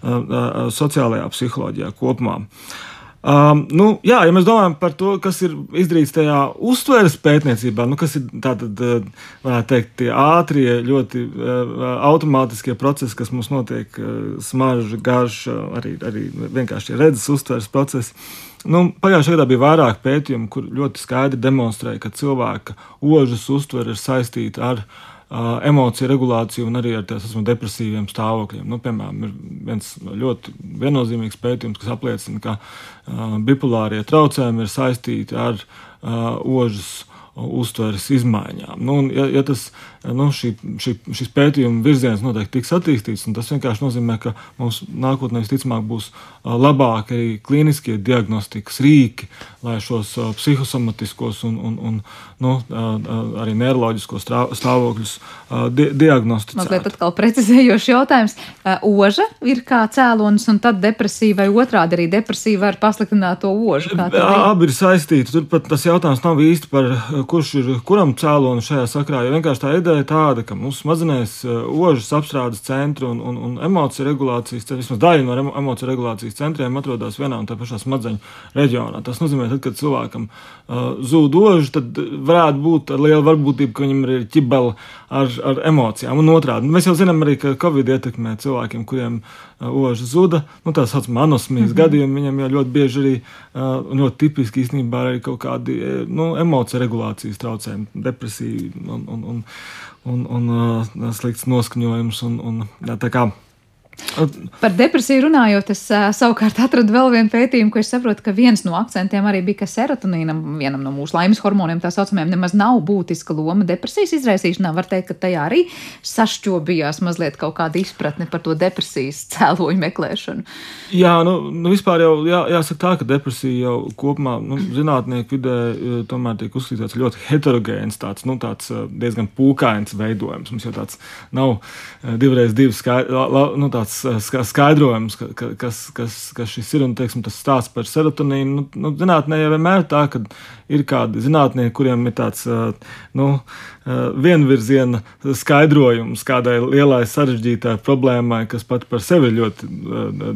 arī sociālajā psiholoģijā kopumā. Um, nu, jā, ja mēs domājam par to, kas ir izdarīts tajā uztveres pētniecībā, nu, kas ir tātad, varētu teikt, tie ātrie, ļoti uh, automātiskie procesi, kas mums notiek, uh, smarža, garša, arī, arī vienkārši redzes uztveres procesi. Nu, pagājušajā gadā bija vairāk pētījumu, kur ļoti skaidri demonstrēja, ka cilvēka ožas uztvere ir saistīta ar uh, emociju regulāciju un arī ar tādiem depresīviem stāvokļiem. Nu, piemēram, ir viens ļoti viennozīmīgs pētījums, kas apliecina, ka uh, bipolārie traucējumi ir saistīti ar uh, ožas uztveres izmaiņām. Nu, ja, ja tas, nu, šī, šī, šis pētījuma virziens noteikti tiks attīstīts, tas vienkārši nozīmē, ka mums nākotnē visticamāk būs labāki arī klīniskie diagnostikas rīki, lai šos psihosomatiskos un, un, un nu, arī neiroloģiskos stāvokļus di diagnosticētu. Mazliet atkal precizējošs jautājums. Oža ir kā cēlonis, un tad depresija vai otrādi arī depresija var pasliktināt to ožu? Abi ir saistīti. Turpat tas jautājums nav īsti par kurš ir kuram cēlonis šajā sakrā. Jo vienkārši tā ideja ir tāda, ka mūsu smadzenēs ožas apstrādes centri un, un, un emociju regulācijas centri, vismaz daļa no emociju regulācijas centriem atrodas vienā un tā pašā smadzeņu reģionā. Tas nozīmē, tad, kad cilvēkam uh, zūd ožas, tad varētu būt ar lielu varbūtību, ka viņam ir ķibeli ar, ar emocijām. Un otrādi, mēs jau zinām arī, ka Covid ietekmē cilvēkiem, kuriem uh, ožas zuda, nu, tā saucamā anosmijas mm -hmm. gadījumi, viņam jau ļoti bieži arī, uh, ļoti tipiski īstenībā arī kaut kādi nu, emociju regulācijas traucējumi, depresija un, un, un, un, un uh, slikts noskaņojums. Un, un, tā kā Par depresiju runājot, es savukārt atradu vēl vienu pētījumu, ko es saprotu, ka viens no akcentiem arī bija, ka serotonīnam, vienam no mūsu laimes hormoniem, tā saucamajam, nemaz nav būtiska loma depresijas izraisīšanā. Var teikt, ka tajā arī sašķobījās mazliet kaut kāda izpratne par to depresijas cēloņu meklēšanu. Jā, nu, nu vispār jau jā, jāsaka tā, ka depresija jau kopumā nu, zinātnieku vidē tomēr tiek uzskatīts ļoti heterogēns, tāds, nu, tāds diezgan pūkains veidojums. Mums jau tāds nav divreiz divs skaidrs. Nu, tāds eh, skaidrojums, ka, ka, kas, kas, kas šis ir un teiksim, tas stāsts par serotonīnu. Nu, nu, zinātnē jau vienmēr tā, ka ir kādi zinātnieki, kuriem ir tāds eh, nu, eh, vienvirziena skaidrojums kādai lielai sarežģītai problēmai, kas pat par sevi ir ļoti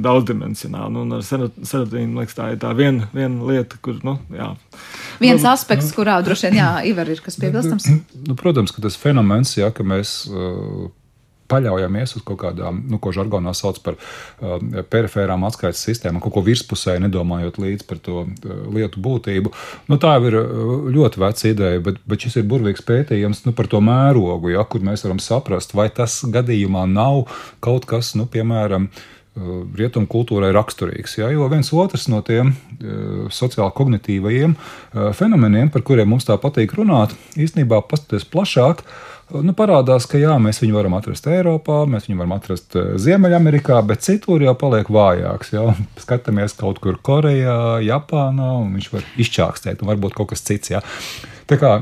daudzdimensionāla. Nu, ar serotonīnu liekas, tā ir tā viena, viena lieta, kur. Nu, jā. Viens nu, aspekts, nu, kurā droši vien, jā, Ivar, ir kas piebilstams. Nu, protams, ka tas fenomens, jā, ka mēs uh, paļaujamies uz kaut kādām, nu, ko žargonā sauc par uh, perifērām atskaites sistēmām, kaut ko virspusē, nedomājot līdz par to uh, lietu būtību. Nu, tā jau ir uh, ļoti veca ideja, bet, bet šis ir burvīgs pētījums nu, par to mērogu, ja, kur mēs varam saprast, vai tas gadījumā nav kaut kas, nu, piemēram, uh, rietumu kultūrai raksturīgs. Ja? Jo viens otrs no tiem uh, sociāli kognitīvajiem uh, fenomeniem, par kuriem mums tā patīk runāt, īstenībā paskatieties plašāk. Uh, nu, parādās, ka jā, mēs viņu varam atrast Eiropā, mēs viņu varam atrast eh, Ziemeļamerikā, bet citur jau paliek vājāks. Jā. Skatāmies kaut kur Korejā, Japānā, un viņš var izčākstēt, un varbūt kaut kas cits. Jā. Tā kā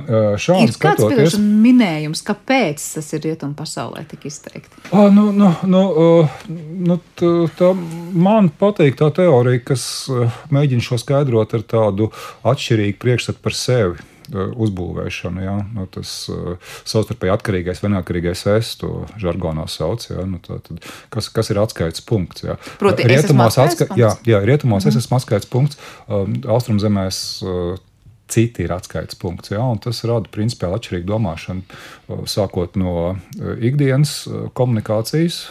šādi ir skatoties, minējums, kāpēc tas ir rietumu pasaulē tik izteikti? À, nu, nu, nu, nu, tā, tā man patīk tā teorija, kas mēģina šo skaidrot ar tādu atšķirīgu priekšstatu par sevi uzbūvēšanu. Ja? Nu, tas uh, savstarpēji atkarīgais vai neatkarīgais es to žargonā sauc. Ja? Nu, tā, tad, kas, kas ir atskaites punkts? Ja? Proti, rietumos, atska punkts? Jā, jā, rietumos mm. es esmu atskaites punkts, um, austrumzemēs. Uh, Citi ir atskaites punkts, ja, tas rada principiāli atšķirīgu domāšanu, sākot no ikdienas komunikācijas,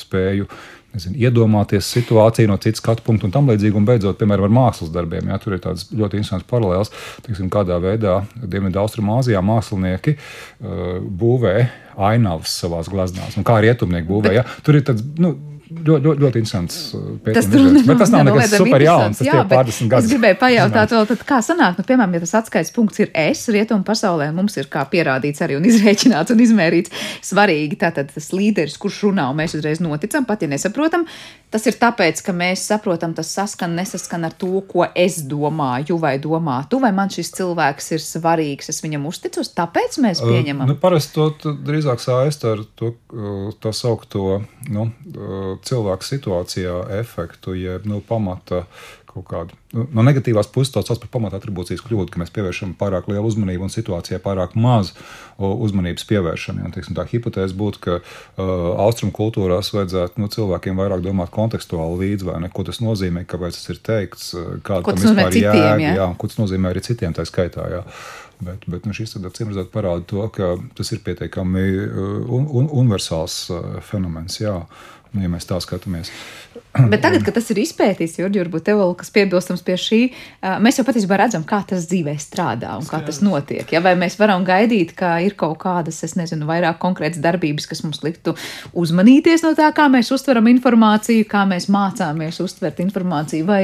spēju nezinu, iedomāties situāciju no citas skatu punkta un tam līdzīgi. Un beidzot, piemēram, ar mākslas darbiem. Jā, tur ir tāds ļoti interesants paralēls, tiksim, kādā veidā Dienvidu-Austrumāzijā mākslinieki uh, būvē ainavas savā gleznās. Un kā rietumnieki būvē. Bet... Jā, tur ir tāds. Nu, ļoti, ļoti, ļoti interesants uh, pētījums. Bet tas nav nekas super jauns. Tas jā, ir pārdesmit gadi. Es gribēju pajautāt, vēl, tad, kā sanāk, nu, piemēram, ja tas atskaites punkts ir es, rietumu pasaulē, mums ir kā pierādīts arī un izrēķināts un izmērīts svarīgi tātad tas līderis, kurš runā, un mēs uzreiz noticam, pat ja nesaprotam. Tas ir tāpēc, ka mēs saprotam, tas saskan, nesaskan ar to, ko es domāju vai domā tu, vai man šis cilvēks ir svarīgs, es viņam uzticos, tāpēc mēs pieņemam. Uh, nu, parasti to drīzāk saist ar to, tā saukto, nu, cilvēku situācijā efektu, jeb nu, pamata kaut kādu nu, no negatīvās puses to sauc par pamata atribūcijas kļūdu, ka mēs pievēršam pārāk lielu uzmanību un situācijai pārāk maz uzmanības pievēršam. Ja, teiksim, tā hipotēze būtu, ka uh, austrumu kultūrās vajadzētu nu, cilvēkiem vairāk domāt kontekstuāli līdzi, vai ne, ko tas nozīmē, kāpēc tas ir teikts, kāda tam vispār ir jēga, jā? Jā, ko tas nozīmē arī citiem tā skaitā. Jā. Bet, bet nu, šis acīm redzot parāda to, ka tas ir pietiekami un, un, universāls fenomens. Jā. Nu, ja mēs tā skatāmies. Bet tagad, kad tas ir izpētīts, Jurgi, varbūt tev vēl kas piebilstams pie šī, mēs jau patiesībā redzam, kā tas dzīvē strādā un kā tas notiek. Ja? Vai mēs varam gaidīt, ka ir kaut kādas, es nezinu, vairāk konkrētas darbības, kas mums liktu uzmanīties no tā, kā mēs uztveram informāciju, kā mēs mācāmies uztvert informāciju, vai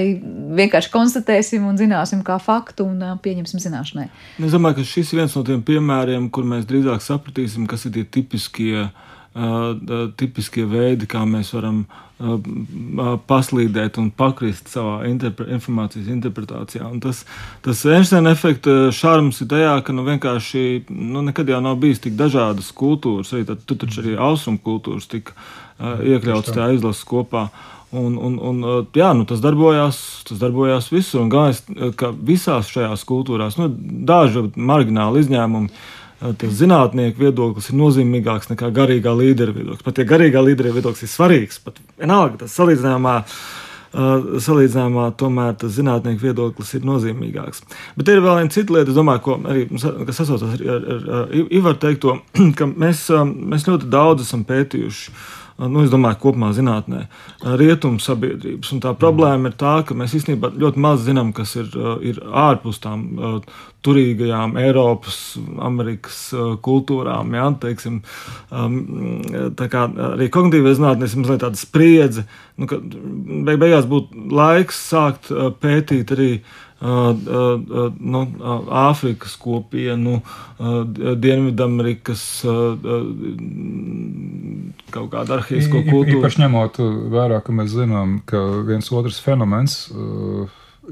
vienkārši konstatēsim un zināsim kā faktu un pieņemsim zināšanai? Es domāju, ka šis ir viens no tiem piemēriem, kur mēs drīzāk sapratīsim, kas ir tie tipiskie tipiskie veidi, kā mēs varam paslīdēt un pakrist savā interpre, informācijas interpretācijā. Un tas tas Einsteina efekta šarms ir tajā, ka nu, vienkārši nu, nekad jau nav bijis tik dažādas kultūras. Arī tad, tu taču arī austrumu kultūras tika uh, iekļauts tajā izlases kopā. Un, un, un, jā, nu, tas darbojās, tas darbojās visur. Un galvenais, ka visās šajās kultūrās, nu, daži margināli izņēmumi, tas zinātnieku viedoklis ir nozīmīgāks nekā garīgā līdera viedoklis. Pat ja garīgā līdera viedoklis ir svarīgs, pat vienalga tas salīdzinājumā. Salīdzinājumā tomēr tas zinātnieku viedoklis ir nozīmīgāks. Bet ir vēl viena cita lieta, domāju, ko arī sasaucas ar, ar, ar, ar Ivaru teikto, ka mēs, mēs ļoti daudz esam pētījuši uh, nu, es domāju, kopumā zinātnē, rietumu sabiedrības. Un tā problēma ir tā, ka mēs īstenībā ļoti maz zinām, kas ir, ir ārpus tām turīgajām Eiropas, Amerikas kultūrām. Ja, teiksim, tā kā arī kognitīvā zinātnē ir mazliet tāda spriedze, nu, ka beig beigās būtu laiks sākt pētīt arī nu, Āfrikas kopienu, Dienvidamerikas kaut kādu arhīvisko kultūru. Īpaši ņemot vērā, ka mēs zinām, ka viens otrs fenomens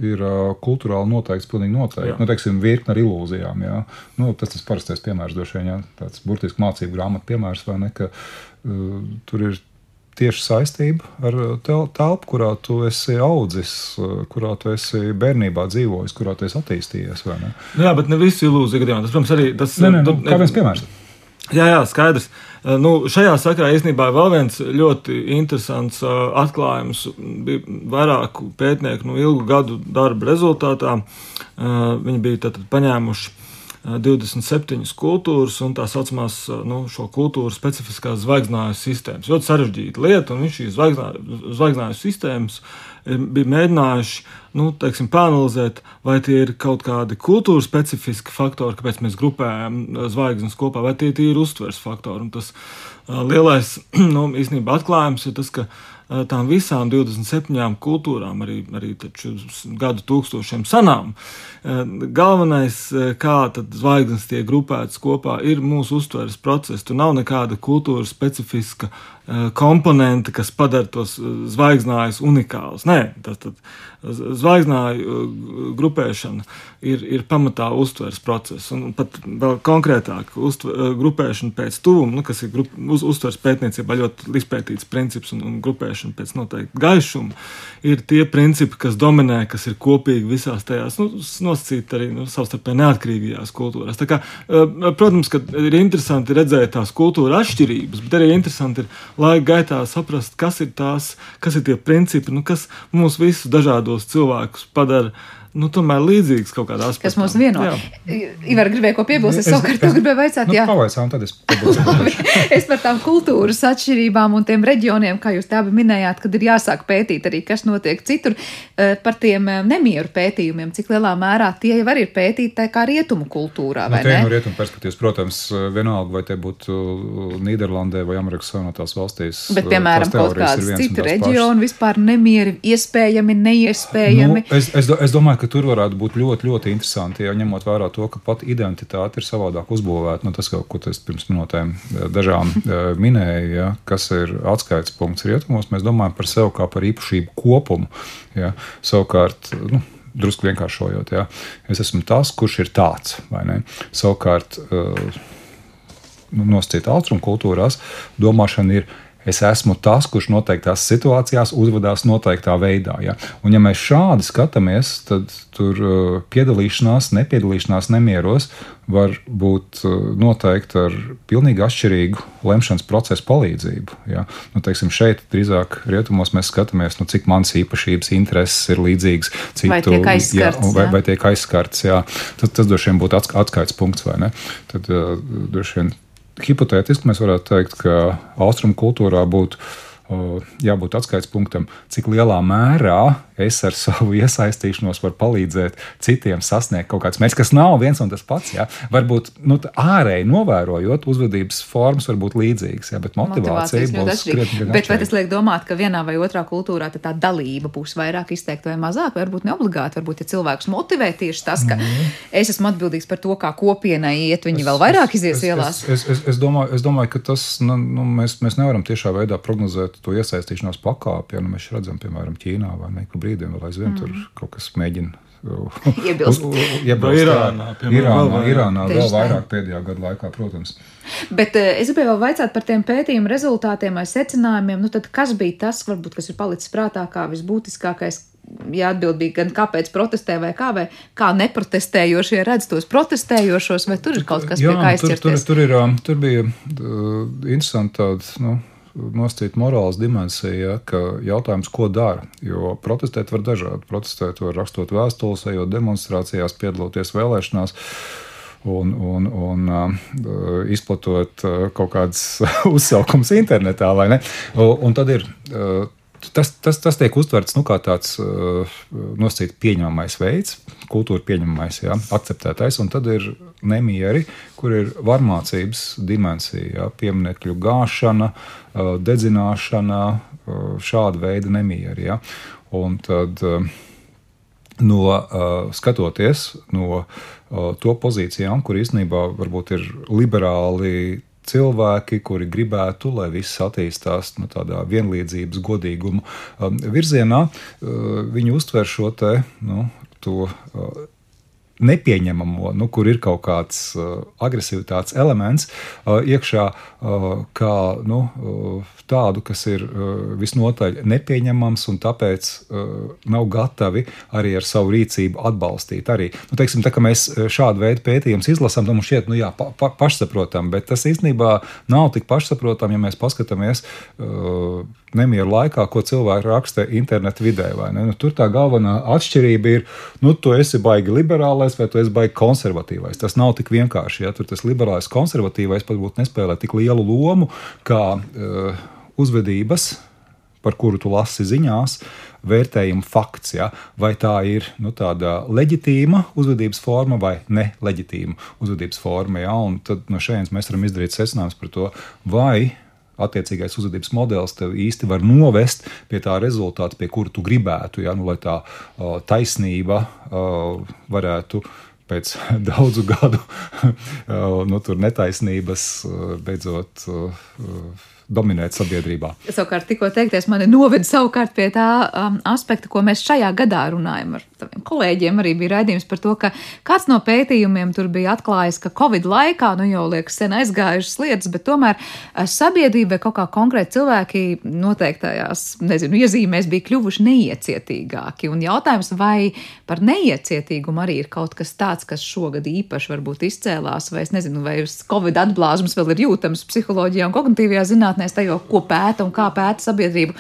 ir kultūrāli noteikts, pilnīgi noteikti. Nu, teiksim, virkne ar ilūzijām. Jā. Nu, tas tas parastais piemērs, droši vien, jā. tāds burtiski mācību grāmatu piemērs, vai ne, ka uh, tur ir tieši saistība ar uh, telpu, kurā tu esi audzis, uh, kurā tu esi bērnībā dzīvojis, kurā tu esi attīstījies. Nu jā, bet ne visi ilūzija gadījumā. Tas, protams, arī tas ir. Nu, kā viens piemērs. Jā, jā, skaidrs. Uh, nu, šajā sakarā īstenībā vēl viens ļoti interesants uh, atklājums bija vairāku pētnieku nu, ilgu gadu darba rezultātā. Uh, viņi bija paņēmuši 27 kultūras un tā saucamās nu, šo kultūru specifiskās zvaigznājas sistēmas. Ļoti sarežģīta lieta, un viņš šīs zvaigznājas sistēmas bija mēģinājuši nu, teiksim, panelizēt, vai tie ir kaut kādi kultūras specifiski faktori, kāpēc mēs grupējam zvaigznes kopā, vai tie ir uztveres faktori. Un tas lielais nu, īstenībā atklājums ir tas, ka Eh, tām visām 27 kultūrām, arī, arī gadu tūkstošiem sanām. Eh, galvenais, eh, kā zvaigznes tiek grupētas kopā, ir mūsu uztveres process. Tur nav nekāda kultūra specifiska komponente, kas padara tos zvaigznājus unikālus. Nē, tas zvaigznāju grupēšana ir, ir pamatā uztveres process. Un pat vēl konkrētāk, uztver, grupēšana pēc tuvuma, nu, kas ir grup, uz, uztveres pētniecībā ļoti izpētīts princips un, un grupēšana pēc noteikta gaišuma, ir tie principi, kas dominē, kas ir kopīgi visās tajās nu, nosacīti arī nu, savstarpēji neatkarīgajās kultūrās. Kā, protams, ka ir interesanti redzēt tās kultūra atšķirības, bet arī interesanti ir laika gaitā saprast, kas ir tās, kas ir tie principi, nu, kas mūs visus dažādos cilvēkus padara nu, tomēr līdzīgs kaut kādā aspektā. Kas mums vieno. Ivar gribēja ko piebilst, es, es savukārt to gribēju vaicāt. Nu, jā, pavaicām, tad es es par tām kultūras atšķirībām un tiem reģioniem, kā jūs tā abi minējāt, kad ir jāsāk pētīt arī, kas notiek citur, eh, par tiem eh, nemieru pētījumiem, cik lielā mērā tie jau arī ir pētīti tā kā rietumu kultūrā, vai nu, ne? No rietumu perspektīvas, protams, vienalga, vai te būtu Nīderlandē vai Amerikas Savienotās valstīs. Bet, piemēram, kaut kāds citi reģioni vispār nemieri iespējami, neiespējami. Nu, es, es, es domāju, ka tur varētu būt ļoti, ļoti interesanti, ja ņemot vērā to, ka pat identitāte ir savādāk uzbūvēta. Nu, tas, ko es pirms minūtēm eh, dažām eh, minēju, ja, kas ir atskaites punkts rietumos, mēs domājam par sevi kā par īpašību kopumu. Ja. Savukārt, nu, drusku vienkāršojot, ja, es esmu tas, kurš ir tāds. Savukārt, uh, nosacīt austrumu kultūrās, domāšana ir Es esmu tas, kurš noteiktās situācijās uzvedās noteiktā veidā. Ja? Un, ja mēs šādi skatāmies, tad tur uh, piedalīšanās, nepiedalīšanās nemieros var būt uh, noteikti ar pilnīgi atšķirīgu lemšanas procesu palīdzību. Ja? Nu, teiksim, šeit drīzāk rietumos mēs skatāmies, nu, cik manas īpašības, intereses ir līdzīgas citu, vai tiek aizskarts. Jā, vai, vai tiek aizskarts jā. Tas, tas droši vien būtu atskaites punkts, vai ne? Tad uh, droši vien hipotētiski mēs varētu teikt, ka austrumu kultūrā būtu jābūt atskaites punktam, cik lielā mērā es ar savu iesaistīšanos varu palīdzēt citiem sasniegt kaut kādas mērķus, kas nav viens un tas pats. Ja? Varbūt nu, ārēji novērojot, uzvedības formas var būt līdzīgas, ja? bet motivācija būs krietni. Bet vai tas liek domāt, ka vienā vai otrā kultūrā tā dalība būs vairāk izteikta vai mazāk, varbūt ne obligāti? Varbūt, ja cilvēks motivē tieši tas, ka mm. es esmu atbildīgs par to, kā kopienai iet, viņi es, vēl vairāk izies es, ielās. Es, es, es, es, domāju, es domāju, ka tas nu, nu, mēs, mēs nevaram tiešā veidā prognozēt to iesaistīšanās pakāpi. Ja nu mēs redzam, piemēram, Ķīnā vai nekur brīdī, vēl aizvien mm. tur kaut kas mēģina Iebilst. Vai Irānā, piemēram, Irānā, vēl vairāk. Irānā vēl vairāk pēdējā gada laikā, protams. Bet eh, es gribēju vēl vaicāt par tiem pētījumu rezultātiem vai secinājumiem. Nu, tad kas bija tas, varbūt, kas ir palicis prātā kā visbūtiskākais? Ja atbild bija gan kāpēc protestē, vai kā, vai kā neprotestējošie redz tos protestējošos, vai tur ir kaut kas, pie kā tur, tur, aizķerties? tur, ir, um, tur bija uh, interesanti tāda nu, nosacīta morāls dimensija, ja, ka jautājums, ko dara. Jo protestēt var dažādi. Protestēt var rakstot vēstules, ejot demonstrācijās, piedaloties vēlēšanās. Un, un, un uh, izplatot uh, kaut kādas uzsaukumus internetā, vai ne? Un, un tad ir. Uh, Tas, tas, tas tiek uztverts nu, kā tāds uh, nosacīts pieņemamais veids, kultūra pieņemamais, jā, akceptētais, un tad ir nemieri, kur ir varmācības dimensija, jā, pieminekļu gāšana, uh, dedzināšana, uh, šāda veida nemieri. Jā. Un tad, no skatoties no to pozīcijām, kur īstenībā varbūt ir liberāli cilvēki, kuri gribētu, lai viss attīstās nu, tādā vienlīdzības, godīguma um, virzienā, uh, viņi uztver šo te, nu, to. Uh, Nepieņemamo, nu, kur ir kaut kāds uh, agresivitātes elements uh, iekšā, uh, kā nu, uh, tādu, kas ir uh, visnotaļ nepieņemams, un tāpēc uh, nav gatavi arī ar savu rīcību atbalstīt. Arī. Nu, teiksim, tā, mēs šādu veidu pētījumus izlasām, tad mums šķiet, nu, jā, pa, pa, pašsaprotam, bet tas īstenībā nav tik pašsaprotam, ja mēs paskatāmies. Uh, nemieru laikā, ko cilvēki raksta internetu vidē. Nu, tur tā galvenā atšķirība ir, nu, tu esi baigi liberālais vai tu esi baigi konservatīvais. Tas nav tik vienkārši. Ja? Tur tas liberālais, konservatīvais pat būtu nespēlē tik lielu lomu kā uh, uzvedības, par kuru tu lasi ziņās. Vērtējuma fakts, ja? vai tā ir nu, tāda leģitīma uzvedības forma vai neleģitīma uzvedības forma. Ja? Un tad no šejienes mēs varam izdarīt secinājumus par to, vai attiecīgais uzvedības modelis tev īsti var novest pie tā rezultāta, pie kura tu gribētu, ja, nu, lai tā uh, taisnība uh, varētu pēc daudzu gadu uh, nu, netaisnības uh, beidzot. Uh, dominēt sabiedrībā. Savukārt, tikko teiktais, mani noveda savukārt pie tā um, aspekta, ko mēs šajā gadā runājam ar saviem kolēģiem. Arī bija raidījums par to, ka kāds no pētījumiem tur bija atklājis, ka Covid laikā, nu jau liekas, sen aizgājušas lietas, bet tomēr uh, sabiedrībai kaut kā konkrēti cilvēki noteiktajās, nezinu, iezīmēs bija kļuvuši neiecietīgāki. Un jautājums, vai par neiecietīgumu arī ir kaut kas tāds, kas šogad īpaši varbūt izcēlās, vai es nezinu, vai uz Covid atblāzums vēl ir jūtams psiholoģijā un kognitīvajā zinātnē tajā, ko pēta un kā pēta sabiedrība.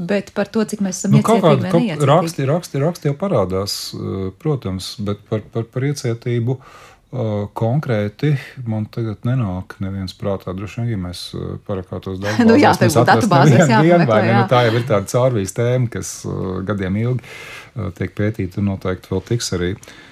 Bet par to, cik mēs esam nu, iecietīgi vai neiecietīgi. raksti, raksti, raksti jau parādās, uh, protams, bet par, par, par iecietību uh, konkrēti man tagad nenāk neviens prātā. Droši vien, ja mēs uh, parakātos daudz, Nu jā, tev būtu datubāzēs jāpameklē, jā. Nu, tā jau ir tāda caurvīs tēma, kas uh, gadiem ilgi uh, tiek pētīta un noteikti vēl tiks arī vēl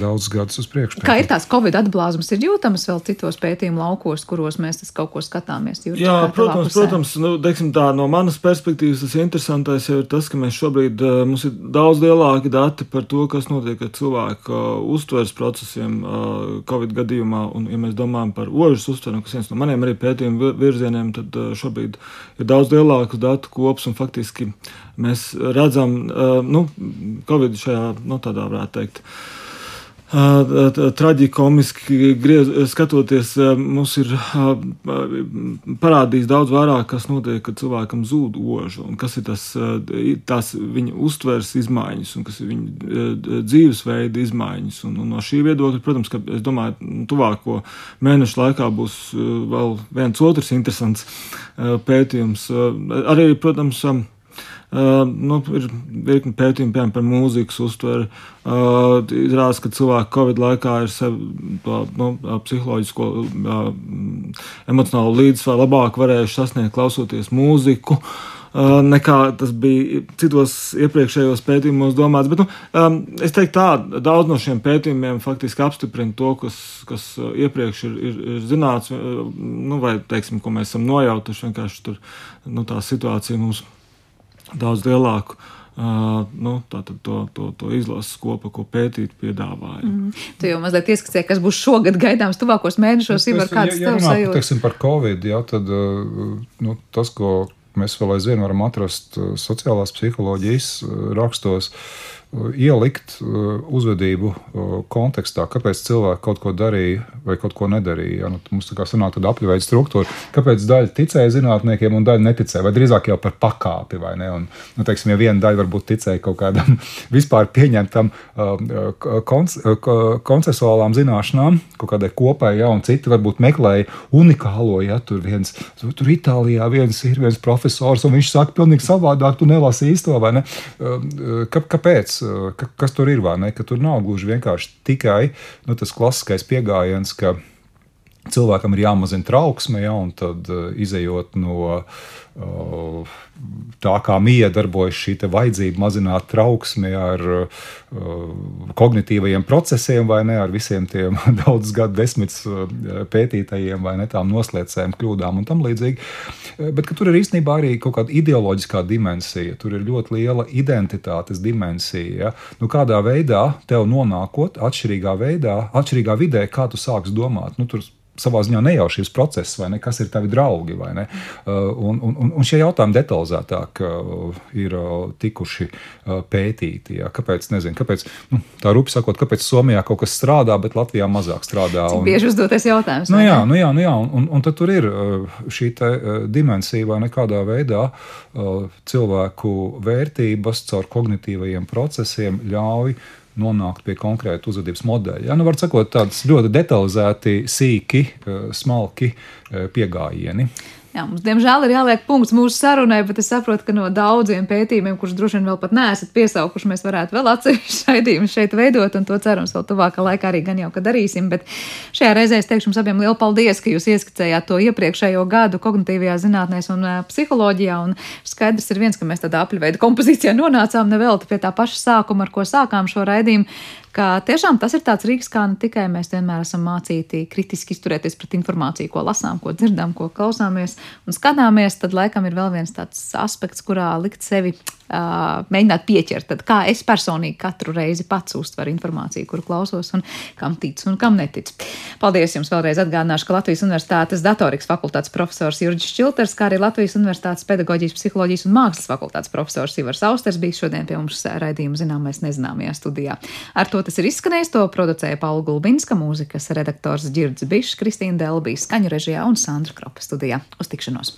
daudzus gadus uz priekšu. Kā ir tās Covid atblāzmas, ir jūtamas vēl citos pētījumu laukos, kuros mēs tas kaut ko skatāmies? Jurģi, Jā, protams, protams nu, teiksim, tā, no manas perspektīvas tas interesantais ir tas, ka mēs šobrīd eh, mums ir daudz lielāki dati par to, kas notiek ar cilvēku uh, uztveres procesiem uh, Covid gadījumā. Un, ja mēs domājam par ožas uztveru, kas viens no maniem arī pētījumu vi- virzieniem, tad šobrīd ir daudz lielāks datu kops un faktiski mēs redzam, nu, Covid šajā, nu, tādā varētu teikt. Traģiski griez, skatoties, mums ir parādījis daudz vairāk, kas notiek, kad cilvēkam zūd oža, un kas ir tas, tās viņa uztveres izmaiņas, un kas ir viņa dzīvesveida izmaiņas. Un, un no šī viedokļa, protams, ka es domāju, nu, tuvāko mēnešu laikā būs vēl viens otrs interesants pētījums. Arī, protams, nu, ir virkni pētījumi piemēram, par mūzikas uztveri. Izrādās, ka cilvēki Covid laikā ir sevi to, nu, psiholoģisko, emocionālo līdzsvaru labāk varējuši sasniegt klausoties mūziku. Nekā tas bija citos iepriekšējos pētījumos domāts. Bet, nu, es teiktu, tā daudz no šiem pētījumiem faktiski apstiprina to, kas, kas iepriekš ir, ir, ir zināts, nu, vai teiksim, ko mēs esam nojautuši. Vienkārši tur nu, tā situācija mums ir daudz lielāku. Uh, nu, tātad to, to, to izlases kopu, ko pētīt, piedāvāja. Mm. Tu jau mazliet ieskicēji, kas būs šogad gaidāms tuvākos mēnešos, ir kāds ja, ja runā, sajūta. teiksim, par Covid, jā, tad nu, tas, ko mēs vēl aizvien varam atrast sociālās psiholoģijas uh, rakstos, ielikt uzvedību kontekstā, kāpēc cilvēki kaut ko darīja vai kaut ko nedarīja. Ja? Nu, mums tā kā sanāk tāda apļveida struktūra, kāpēc daļa ticēja zinātniekiem un daļa neticēja, vai drīzāk jau par pakāpi, vai ne? Un, nu, teiksim, ja viena daļa varbūt ticēja kaut kādam vispār pieņemtam konceptuālām zināšanām, kaut kādai kopai, ja, un citi varbūt meklēja unikālo, ja tur viens, tur Itālijā viens ir viens profesors, un viņš saka pilnīgi savādāk, tu nelasi īsto, vai ne? Kāpēc? Kas tur ir, vai ne? Ka tur nav gluži vienkārši tikai nu, tas klasiskais pieejams, ka cilvēkam ir jāmazina trauksme, ja, un tad izējot no uh, tā kā mija darbojas šī vajadzība mazināt trauksmi ar uh, kognitīvajiem procesiem, vai ne ar visiem tiem daudz gadu desmitus uh, pētītajiem, vai ne tām noslēdzējām, kļūdām un tam līdzīgi. Bet tur ir īstenībā arī kaut kāda ideoloģiskā dimensija, tur ir ļoti liela identitātes dimensija. Ja? Nu, kādā veidā tev nonākot atšķirīgā veidā, atšķirīgā vidē, kā tu sāksi domāt? Nu, tur savā ziņā nejaušības process, vai ne, kas ir tavi draugi. Uh, un, un, un šie jautājumi detalizētāk uh, ir uh, tikuši pētīti. Jā. Kāpēc, nezinu, kāpēc nu, tā rupi sakot, kāpēc Somijā kaut kas strādā, bet Latvijā mazāk strādā? Cik bieži uzdoties jautājums. Nu, jā, nu, jā, nu, jā, un, un, un tad tur ir šī dimensija vai nekādā veidā cilvēku vērtības caur kognitīvajiem procesiem ļauj nonākt pie konkrēta uzvedības modeļa. Ja? Nu, var sakot, tādas ļoti detalizēti, sīki, eh, smalki eh, pieejami. Jā, mums, diemžēl, ir jāliek punkts mūsu sarunai, bet es saprotu, ka no daudziem pētījumiem, kurus droši vien vēl pat neesat piesaukuši, mēs varētu vēl atsevišķu raidījumu šeit veidot, un to cerams vēl tuvākā laikā arī gan jau, ka darīsim. Bet šajā reizē es teikšu jums abiem lielu paldies, ka jūs ieskicējāt to iepriekšējo gadu kognitīvajā zinātnēs un psiholoģijā. Un skaidrs ir viens, ka mēs tādā apļveida kompozīcijā nonācām nevelti pie tā paša sākuma, ar ko sākām šo raidījumu ka tiešām tas ir tāds rīks, kā ne tikai mēs vienmēr esam mācīti kritiski izturēties pret informāciju, ko lasām, ko dzirdam, ko klausāmies un skatāmies, tad laikam ir vēl viens tāds aspekts, kurā likt sevi uh, mēģināt pieķert. Tad kā es personīgi katru reizi pats uztveru informāciju, kuru klausos, un kam ticu un kam neticu. Paldies jums vēlreiz atgādināšu, ka Latvijas Universitātes datorikas fakultātes profesors Jurģis Čilters, kā arī Latvijas Universitātes pedagoģijas, psiholoģijas un mākslas fakultātes profesors Ivars Austers bija šodien pie mums raidījuma zināmais nezināmajā studijā. Ar to tas ir izskanējis, to producēja Paula Gulbinska, mūzikas redaktors Girds Bišs, Kristīna Delbīs, skaņu režijā un Sandra Kropa studijā. Uz tikšanos!